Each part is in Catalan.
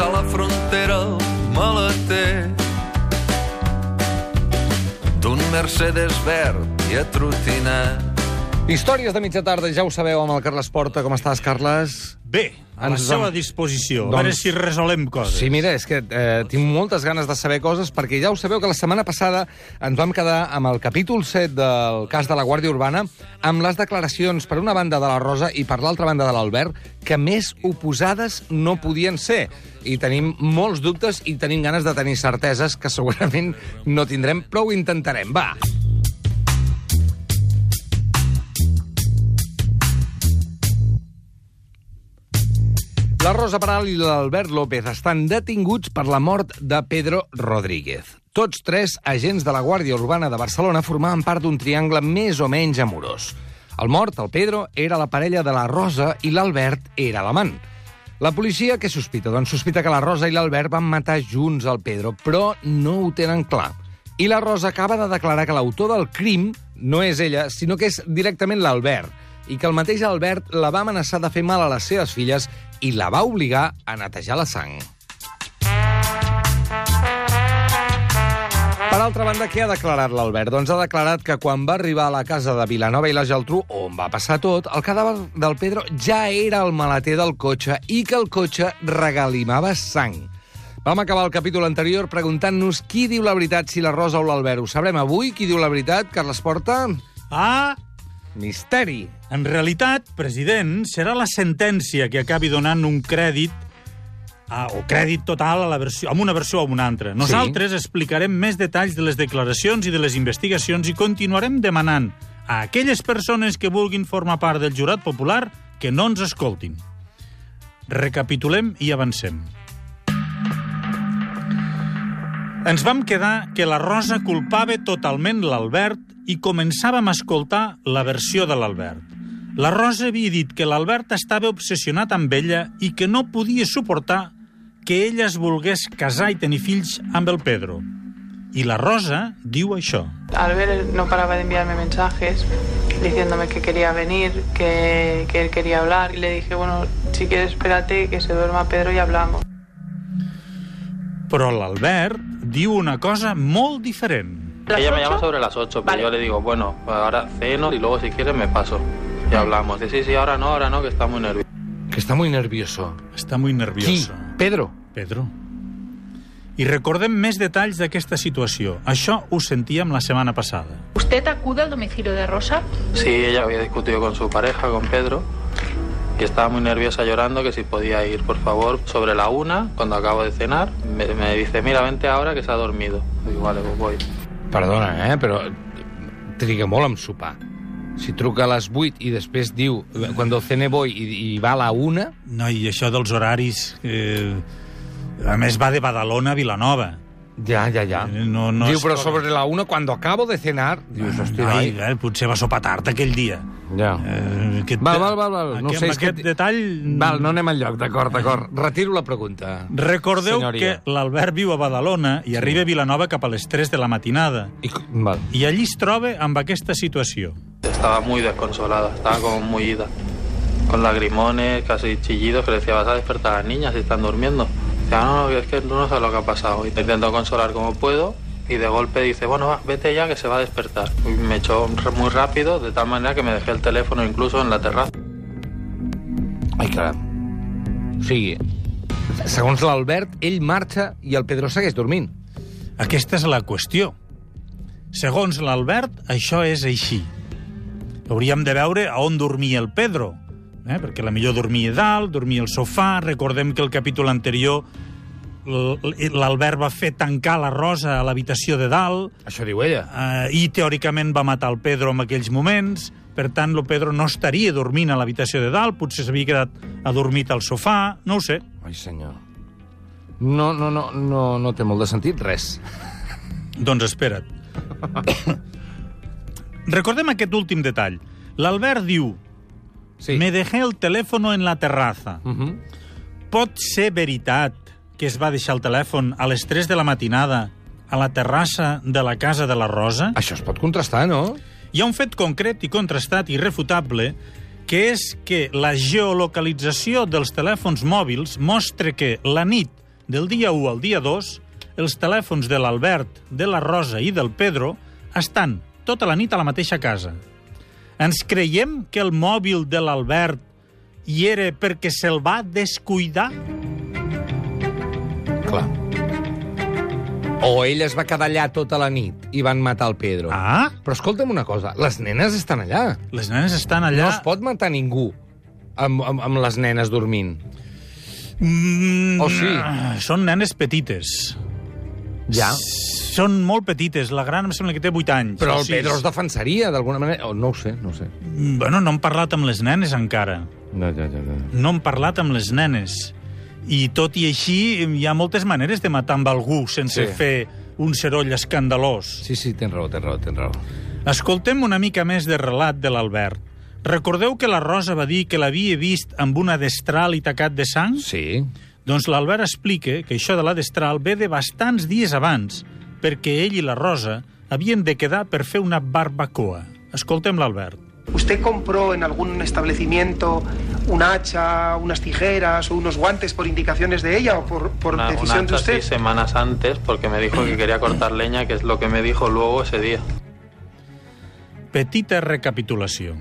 Passar la frontera al maleter d'un Mercedes verd i atrotinat. Històries de mitja tarda, ja ho sabeu, amb el Carles Porta. Com estàs, Carles? Bé, a la Ens seva vam- disposició. Doncs- A veure si resolem coses. Sí, mira, és que eh, tinc moltes ganes de saber coses, perquè ja ho sabeu que la setmana passada ens vam quedar amb el capítol 7 del cas de la Guàrdia Urbana, amb les declaracions, per una banda, de la Rosa i per l'altra banda de l'Albert, que més oposades no podien ser. I tenim molts dubtes i tenim ganes de tenir certeses que segurament no tindrem, però ho intentarem. Va! La Rosa Peral i l'Albert López estan detinguts per la mort de Pedro Rodríguez. Tots tres agents de la Guàrdia Urbana de Barcelona formaven part d'un triangle més o menys amorós. El mort, el Pedro, era la parella de la Rosa i l'Albert era l'amant. La policia què sospita? Doncs sospita que la Rosa i l'Albert van matar junts el Pedro, però no ho tenen clar. I la Rosa acaba de declarar que l'autor del crim no és ella, sinó que és directament l'Albert, i que el mateix Albert la va amenaçar de fer mal a les seves filles i la va obligar a netejar la sang. Per altra banda, què ha declarat l'Albert? Doncs ha declarat que quan va arribar a la casa de Vilanova i la Geltrú, on va passar tot, el cadàver del Pedro ja era el maleter del cotxe i que el cotxe regalimava sang. Vam acabar el capítol anterior preguntant-nos qui diu la veritat, si la Rosa o l'Albert. Ho sabrem avui? Qui diu la veritat? Carles Porta? Ah, Misteri. en realitat, president, serà la sentència que acabi donant un crèdit a, o crèdit total a la versió, amb una versió o amb una altra. Nosaltres explicarem més detalls de les declaracions i de les investigacions i continuarem demanant a aquelles persones que vulguin formar part del jurat popular que no ens escoltin. Recapitulem i avancem. Ens vam quedar que la Rosa culpava totalment l'Albert i començàvem a escoltar la versió de l'Albert. La Rosa havia dit que l'Albert estava obsessionat amb ella i que no podia suportar que ella es volgués casar i tenir fills amb el Pedro. I la Rosa diu això. Albert no paraba de enviarme mensajes diciéndome que quería venir, que, que él quería hablar y le dije, bueno, si quieres espérate que se duerma Pedro y hablamos. Però l'Albert diu una cosa molt diferent. ¿Las Ella me llama sobre las 8, pero Vale. yo le digo, bueno, ahora ceno y luego si quieres me paso. Y hablamos. Dice, sí, sí, ahora no, ahora no, que está muy nervioso. Que està muy nervioso. Està muy Qui? nervioso. Pedro. Pedro. I recordem més detalls d'aquesta situació. Això ho sentíem la setmana passada. ¿Usted acude al domicilio de Rosa? Sí, ella había discutido con su pareja, con Pedro, y estaba muy nerviosa llorando que si podía ir, por favor, sobre la una, cuando acabo de cenar, me, me dice, mira, vente ahora que se ha dormido. Digo, vale, pues voy. Perdona, eh, però triga molt en sopar. Si truca a les 8 i després diu, quan el cene voy i, i va a la 1, No, i això dels horaris... Eh, a més, va de Badalona a Vilanova. Ja, ja, ja. No- no diu, però sobre la 1, quan acabo de cenar... Dius, hòstia, Ai, eh, potser va sopar tard aquell dia. Ja. Eh, aquest, Val, val, val, val. No aquest, sé, és que... aquest detall... Val, no anem enlloc, d'acord, d'acord. Retiro la pregunta. Recordeu senyoria. que l'Albert viu a Badalona i arriba a Vilanova cap a les 3 de la matinada. I, val. I allí es troba amb aquesta situació. Estaba muy desconsolada, estaba como muy ida. Con lagrimones, casi chillidos, que le decía, vas a despertar a las niñas si están durmiendo. Decía, no, no, es que no sé lo que ha pasado. Y te intento consolar como puedo y de golpe dice, bueno, va, vete ya que se va a despertar. Y me echó muy rápido, de tal manera que me dejé el teléfono incluso en la terraza. Ai, caram. O sigui, segons l'Albert, ell marxa i el Pedro segueix dormint. Aquesta és la qüestió. Segons l'Albert, això és així. Hauríem de veure a on dormia el Pedro, eh? perquè la millor dormia a dalt, dormia al sofà, recordem que el capítol anterior l'Albert va fer tancar la Rosa a l'habitació de dalt, Això diu ella. eh, i teòricament va matar el Pedro en aquells moments, per tant, el Pedro no estaria dormint a l'habitació de dalt, potser s'havia quedat adormit al sofà, no ho sé. Ai, senyor. No, no, no, no, no té molt de sentit, res. Doncs espera't. Recordem aquest últim detall. L'Albert diu, Sí. me dejé el teléfono en la terraza. Uh -huh. Pot ser veritat que es va deixar el telèfon a les 3 de la matinada a la terrassa de la casa de la Rosa? Això es pot contrastar, no? Hi ha un fet concret i contrastat i irrefutable que és que la geolocalització dels telèfons mòbils mostra que la nit del dia 1 al dia 2 els telèfons de l'Albert, de la Rosa i del Pedro estan tota la nit a la mateixa casa. Ens creiem que el mòbil de l'Albert hi era perquè se'l va descuidar? Clar. O ell es va quedar allà tota la nit i van matar el Pedro. Ah, Però escolta'm una cosa, les nenes estan allà. les nenes estan allà... No es pot matar ningú amb, amb, amb les nenes dormint. Mm, O sí? Són nenes petites. Ja. Són molt petites. La gran em sembla que té 8 anys. Però el. Pedro es defensaria d'alguna manera. O no ho sé, no ho sé. Mm, Bueno, no hem parlat amb les nenes encara. No, ja, ja, ja. No hem parlat amb les nenes. I tot i així, hi ha moltes maneres de matar amb algú sense Sí. fer un seroll escandalós. Sí, sí, tens raó, tens raó, tens raó. Escoltem una mica més de relat de l'Albert. Recordeu que la Rosa va dir que l'havia vist amb una destral i tacat de sang? Sí. Doncs l'Albert explica que això de la destral ve de bastants dies abans, perquè ell i la Rosa havien de quedar per fer una barbacoa. Escoltem l'Albert. ¿Usted compró en algún establecimiento un hacha, unas tijeras o unos guantes por indicaciones de ella o por, por Una, decisión una de usted? seis semanas antes porque me dijo que quería cortar leña, que es lo que me dijo luego ese día. Petita recapitulació.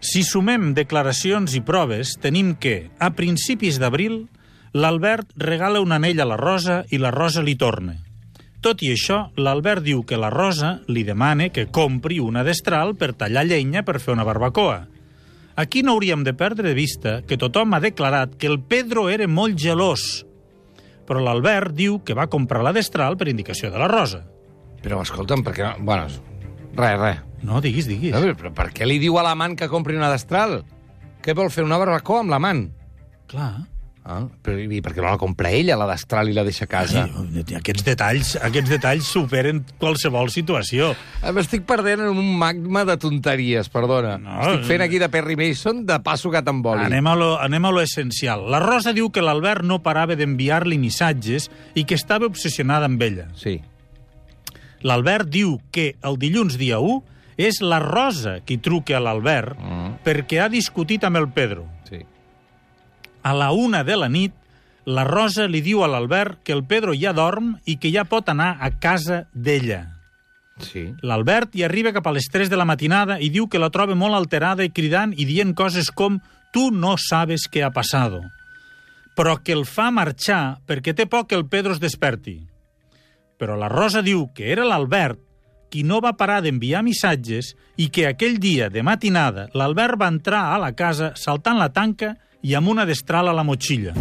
Si sumem declaracions i proves, tenim que, a principis d'abril, l'Albert regala un anell a la Rosa i la Rosa li torna. Tot i això, l'Albert diu que la Rosa li demana que compri una destral per tallar llenya per fer una barbacoa. Aquí no hauríem de perdre de vista que tothom ha declarat que el Pedro era molt gelós, però l'Albert diu que va comprar la destral per indicació de la Rosa. Però escolta'm, perquè... no- Bueno, res, res. No, diguis, diguis. Veure, però per què li diu a l'amant que compri una destral? Què vol fer, una barbacoa amb l'amant? Clar. Ah, però i per què no la compra ella, la destral, i la deixa a casa? Ai, aquests detalls, aquests detalls superen qualsevol situació. Eh, M'estic perdent en un magma de tonteries, perdona. No, Estic fent aquí de Perry Mason de passo gat amb oli. Anem a, lo, anem a lo essencial. La Rosa diu que l'Albert no parava d'enviar-li missatges i que estava obsessionada amb ella. Sí. L'Albert diu que el dilluns dia 1 és la Rosa qui truca a l'Albert Mm. perquè ha discutit amb el Pedro. A la una de la nit, la Rosa li diu a l'Albert que el Pedro ja dorm i que ja pot anar a casa d'ella. Sí. L'Albert hi arriba cap a les 3 de la matinada i diu que la troba molt alterada i cridant i dient coses com «Tu no sabes què ha passado», però que el fa marxar perquè té por que el Pedro es desperti. Però la Rosa diu que era l'Albert qui no va parar d'enviar missatges i que aquell dia de matinada l'Albert va entrar a la casa saltant la tanca i amb una destral a la motxilla.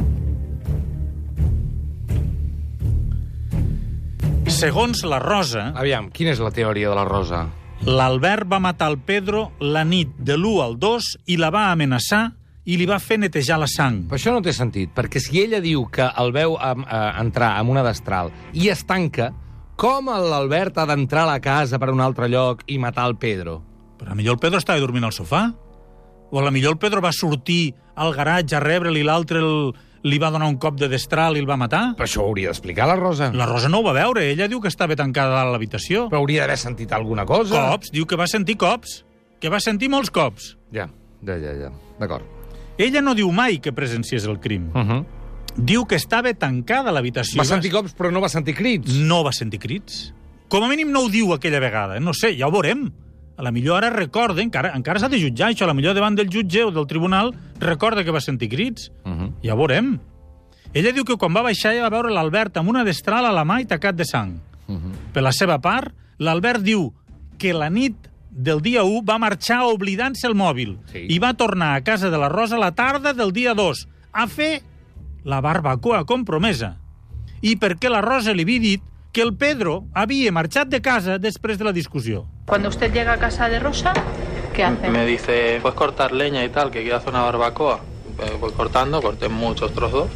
Segons la Rosa, Aviam, quina és la teoria de la Rosa? L'Albert va matar el Pedro la nit de l'1 al 2 i la va amenaçar i li va fer netejar la sang. Però això no té sentit, perquè si ella diu que el veu am, eh, entrar amb una destral i es tanca, com l'Albert ha d'entrar a la casa per un altre lloc i matar el Pedro? Però a millor el Pedro estava dormint al sofà. O a la millor el Pedro va sortir al garatge a rebre'l i l'altre el- li va donar un cop de destral i el va matar. Però això ho hauria d'explicar la Rosa. La Rosa no ho va veure, ella diu que estava tancada a l'habitació. Però hauria d'haver sentit alguna cosa. Cops, diu que va sentir cops, que va sentir molts cops. Ja, ja, ja, ja. D'acord. Ella no diu mai que presenciés el crim. Uh -huh. Diu que estava tancada a l'habitació. Va sentir cops, però no va sentir crits. no va sentir crits. Com a mínim no ho diu aquella vegada. eh? No sé, ja ho veurem. A la millor ara recorda, encara, encara s'ha de jutjar això, a la millor davant del jutge o del tribunal recorda que va sentir crits. Uh -huh. Ja ho veurem. Ella diu que quan va baixar ja va veure l'Albert amb una destral a la mà i tacat de sang. Uh -huh. Per la seva part, l'Albert diu que la nit del dia 1 va marxar oblidant-se el mòbil Sí. i va tornar a casa de la Rosa la tarda del dia 2 a fer la barbacoa compromesa. I perquè la Rosa li havia dit que el Pedro havia marxat de casa després de la discussió. Cuando usted llega a casa de Rosa, ¿Qué hace? Me dice, ¿puedes cortar leña y tal? Que quiero hacer una barbacoa. Eh, Voy cortando, corté muchos trozos.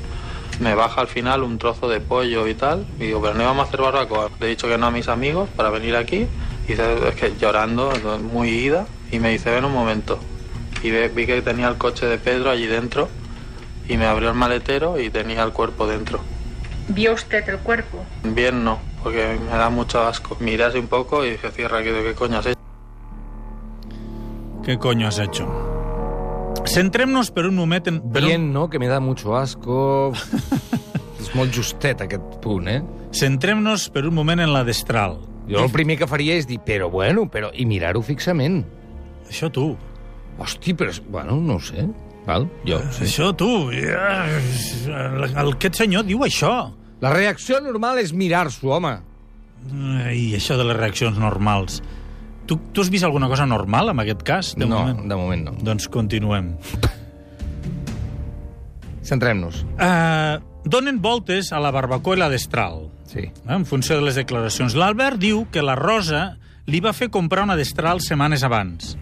Me baja al final un trozo de pollo y tal. Y digo, pero no íbamos a hacer barbacoa. Le he dicho que no a mis amigos para venir aquí. Y dice, es que llorando, muy ida. Y me dice, ven un momento. Y ve- vi que tenía el coche de Pedro allí dentro. Y me abrió el maletero y tenía el cuerpo dentro. ¿Vio usted el cuerpo? Bien no, porque me da mucho asco. Miré así un poco y dije, cierra, ¿qué, qué coño has hecho? Què coño has hecho? Centrem-nos per un moment en... Per Bien, no? Que me da mucho asco... és molt justet, aquest punt, eh? un... Centrem-nos per un moment en la destral. Jo el primer que faria és dir, però bueno, però... i mirar-ho fixament. Això tu. Hosti, però... Bueno, no ho sé. Val? Jo, sí. Això tu. Ja, El, el, aquest senyor diu això. La reacció normal és mirar-s'ho, home. I això de les reaccions normals. Tu, tu has vist alguna cosa normal en aquest cas? De no, moment? de moment no. Doncs continuem. Centrem-nos. Uh, donen voltes a la barbacoa i la destral. Sí. eh, en funció de les declaracions. L'Albert diu que la Rosa li va fer comprar una destral setmanes abans.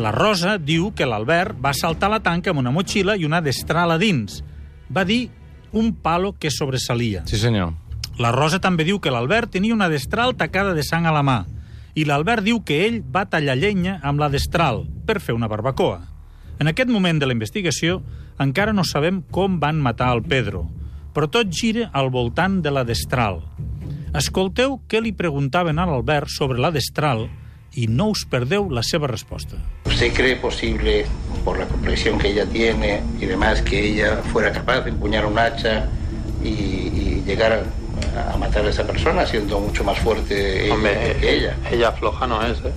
La Rosa diu que l'Albert va saltar la tanca amb una motxilla i una destral a dins. Va dir un palo que sobresalia. Sí, senyor. La Rosa també diu que l'Albert tenia una destral tacada de sang a la mà i l'Albert diu que ell va tallar llenya amb la destral per fer una barbacoa. En aquest moment de la investigació encara no sabem com van matar el Pedro, però tot gira al voltant de la destral. Escolteu què li preguntaven a l'Albert sobre la destral i no us perdeu la seva resposta. ¿Usted cree posible, por la complexión que ella tiene y demás, que ella fuera capaz de empuñar un hacha y, y llegar a, a matar a esa persona siendo mucho más fuerte ella Hombre, que ella? ella floja no es, ¿eh?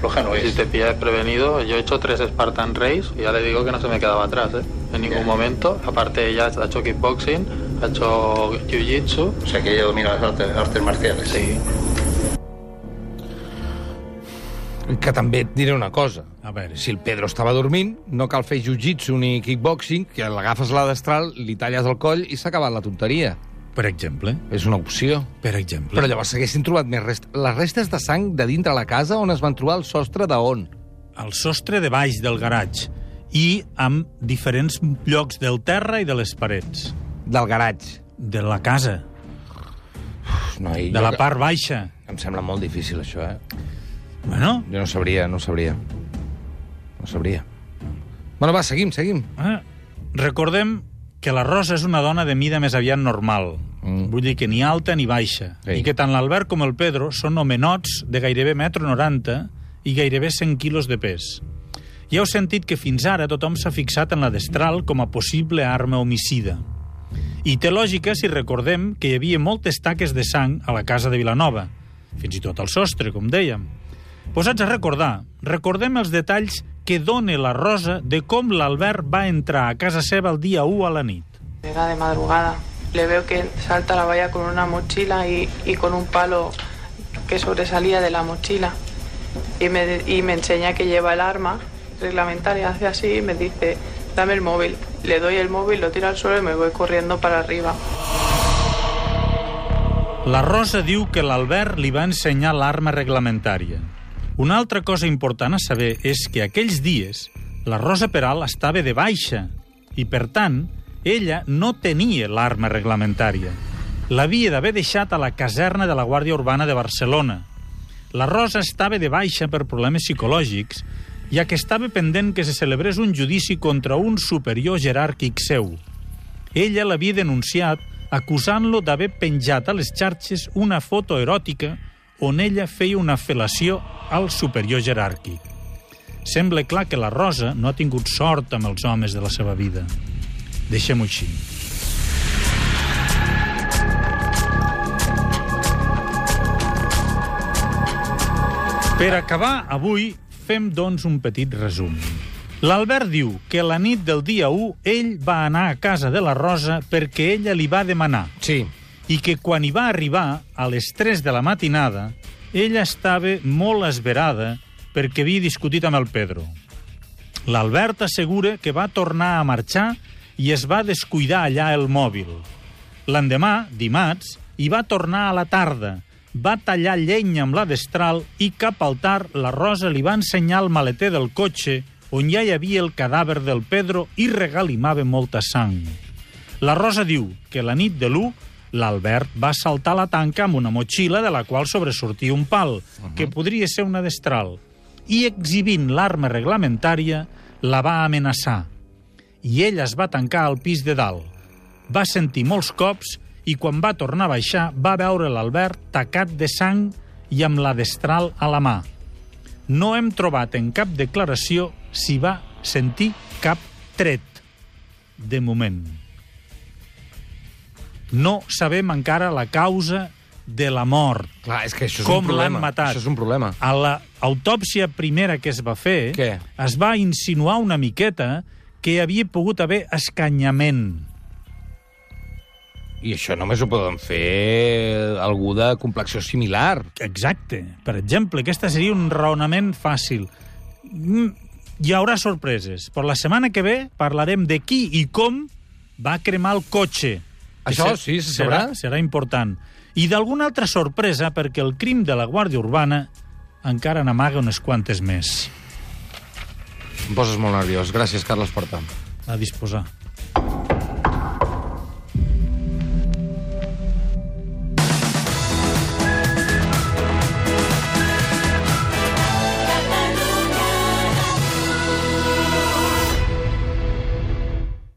Floja no Si es. te pilla desprevenido, yo he hecho tres Spartan Race y ya le digo que no se me quedaba atrás, ¿eh? En ningún Ya. momento. Aparte, ella ha hecho kickboxing, ha hecho jiu-jitsu. O sea, que ella domina las artes, artes marciales. Sí. Que també et diré una cosa. A veure, Si el Pedro estava dormint, no cal fer jiu-jitsu ni kickboxing, que l'agafes la destral, li talles el coll i s'ha acabat la tonteria. per exemple, És una opció. per exemple... Però llavors s'haguessin trobat més rest... les restes de sang de dintre la casa on es van trobar el sostre de on? al sostre de baix del garatge i amb diferents llocs del terra i de les parets. Del garatge. De la casa, Uf, noi, de la part baixa. Em sembla molt difícil, això, eh? Bueno, Jo no sabria, no sabria. No sabria. Bueno, va, seguim, seguim. eh, recordem que la Rosa és una dona de mida més aviat normal. Mm. Vull dir que ni alta ni baixa. Sí. I que tant l'Albert com el Pedro són homenots de gairebé metro 90 i gairebé 100 quilos de pes. Ja heu sentit que fins ara tothom s'ha fixat en la destral com a possible arma homicida. I té lògica si recordem que hi havia moltes taques de sang a la casa de Vilanova, fins i tot al sostre, com dèiem. Posats a recordar, recordem els detalls que dona la Rosa de com l'Albert va entrar a casa seva el dia 1 a la nit. Era de madrugada. Le veo que salta la valla con una mochila y, y con un palo que sobresalía de la mochila. Y me, y me enseña que lleva el arma reglamentaria, hace así y me dice, dame el móvil. Le doy el móvil, lo tiro al suelo y me voy corriendo para arriba. La Rosa diu que l'Albert li va ensenyar l'arma reglamentària. Una altra cosa important a saber és que aquells dies la Rosa Peral estava de baixa i, per tant, ella no tenia l'arma reglamentària. L'havia d'haver deixat a la caserna de la Guàrdia Urbana de Barcelona. La Rosa estava de baixa per problemes psicològics, ja que estava pendent que se celebrés un judici contra un superior jeràrquic seu. Ella l'havia denunciat acusant-lo d'haver penjat a les xarxes una foto eròtica on ella feia una fel·lació al superior jeràrquic. Sembla clar que la Rosa no ha tingut sort amb els homes de la seva vida. Deixem-ho així. Per acabar, avui fem, doncs, un petit resum. L'Albert diu que la nit del dia 1 ell va anar a casa de la Rosa perquè ella li va demanar Sí. I que quan hi va arribar, a les 3 de la matinada, ella estava molt esverada perquè havia discutit amb el Pedro. L'Albert assegura que va tornar a marxar i es va descuidar allà el mòbil. L'endemà, dimarts, hi va tornar a la tarda va tallar llenya amb la destral i cap al tard la Rosa li va ensenyar el maleter del cotxe on ja hi havia el cadàver del Pedro i regalimava molta sang. La Rosa diu que la nit de l'1 l'Albert va saltar la tanca amb una motxilla de la qual sobresortia un pal, uh -huh. que podria ser una destral, i exhibint l'arma reglamentària la va amenaçar. I ell es va tancar al pis de dalt. Va sentir molts cops i quan va tornar a baixar va veure l'Albert tacat de sang i amb la destral a la mà. No hem trobat en cap declaració si va sentir cap tret. De moment. No sabem encara la causa de la mort. Clar, és que això és Com un problema. l'han matat. Això és un problema. A l'autòpsia primera que es va fer, Què? es va insinuar una miqueta que hi havia pogut haver escanyament. I això només ho poden fer algú de complexió similar. Exacte. Per exemple, aquesta seria un raonament fàcil. Mm, Hi haurà sorpreses. Per la setmana que ve parlarem de qui i com va cremar el cotxe. Això ser- sí, se serà, serà important. I d'alguna altra sorpresa, perquè el crim de la Guàrdia Urbana encara n'amaga unes quantes més. Em poses molt nerviós. Gràcies, Carles Porta. A disposar.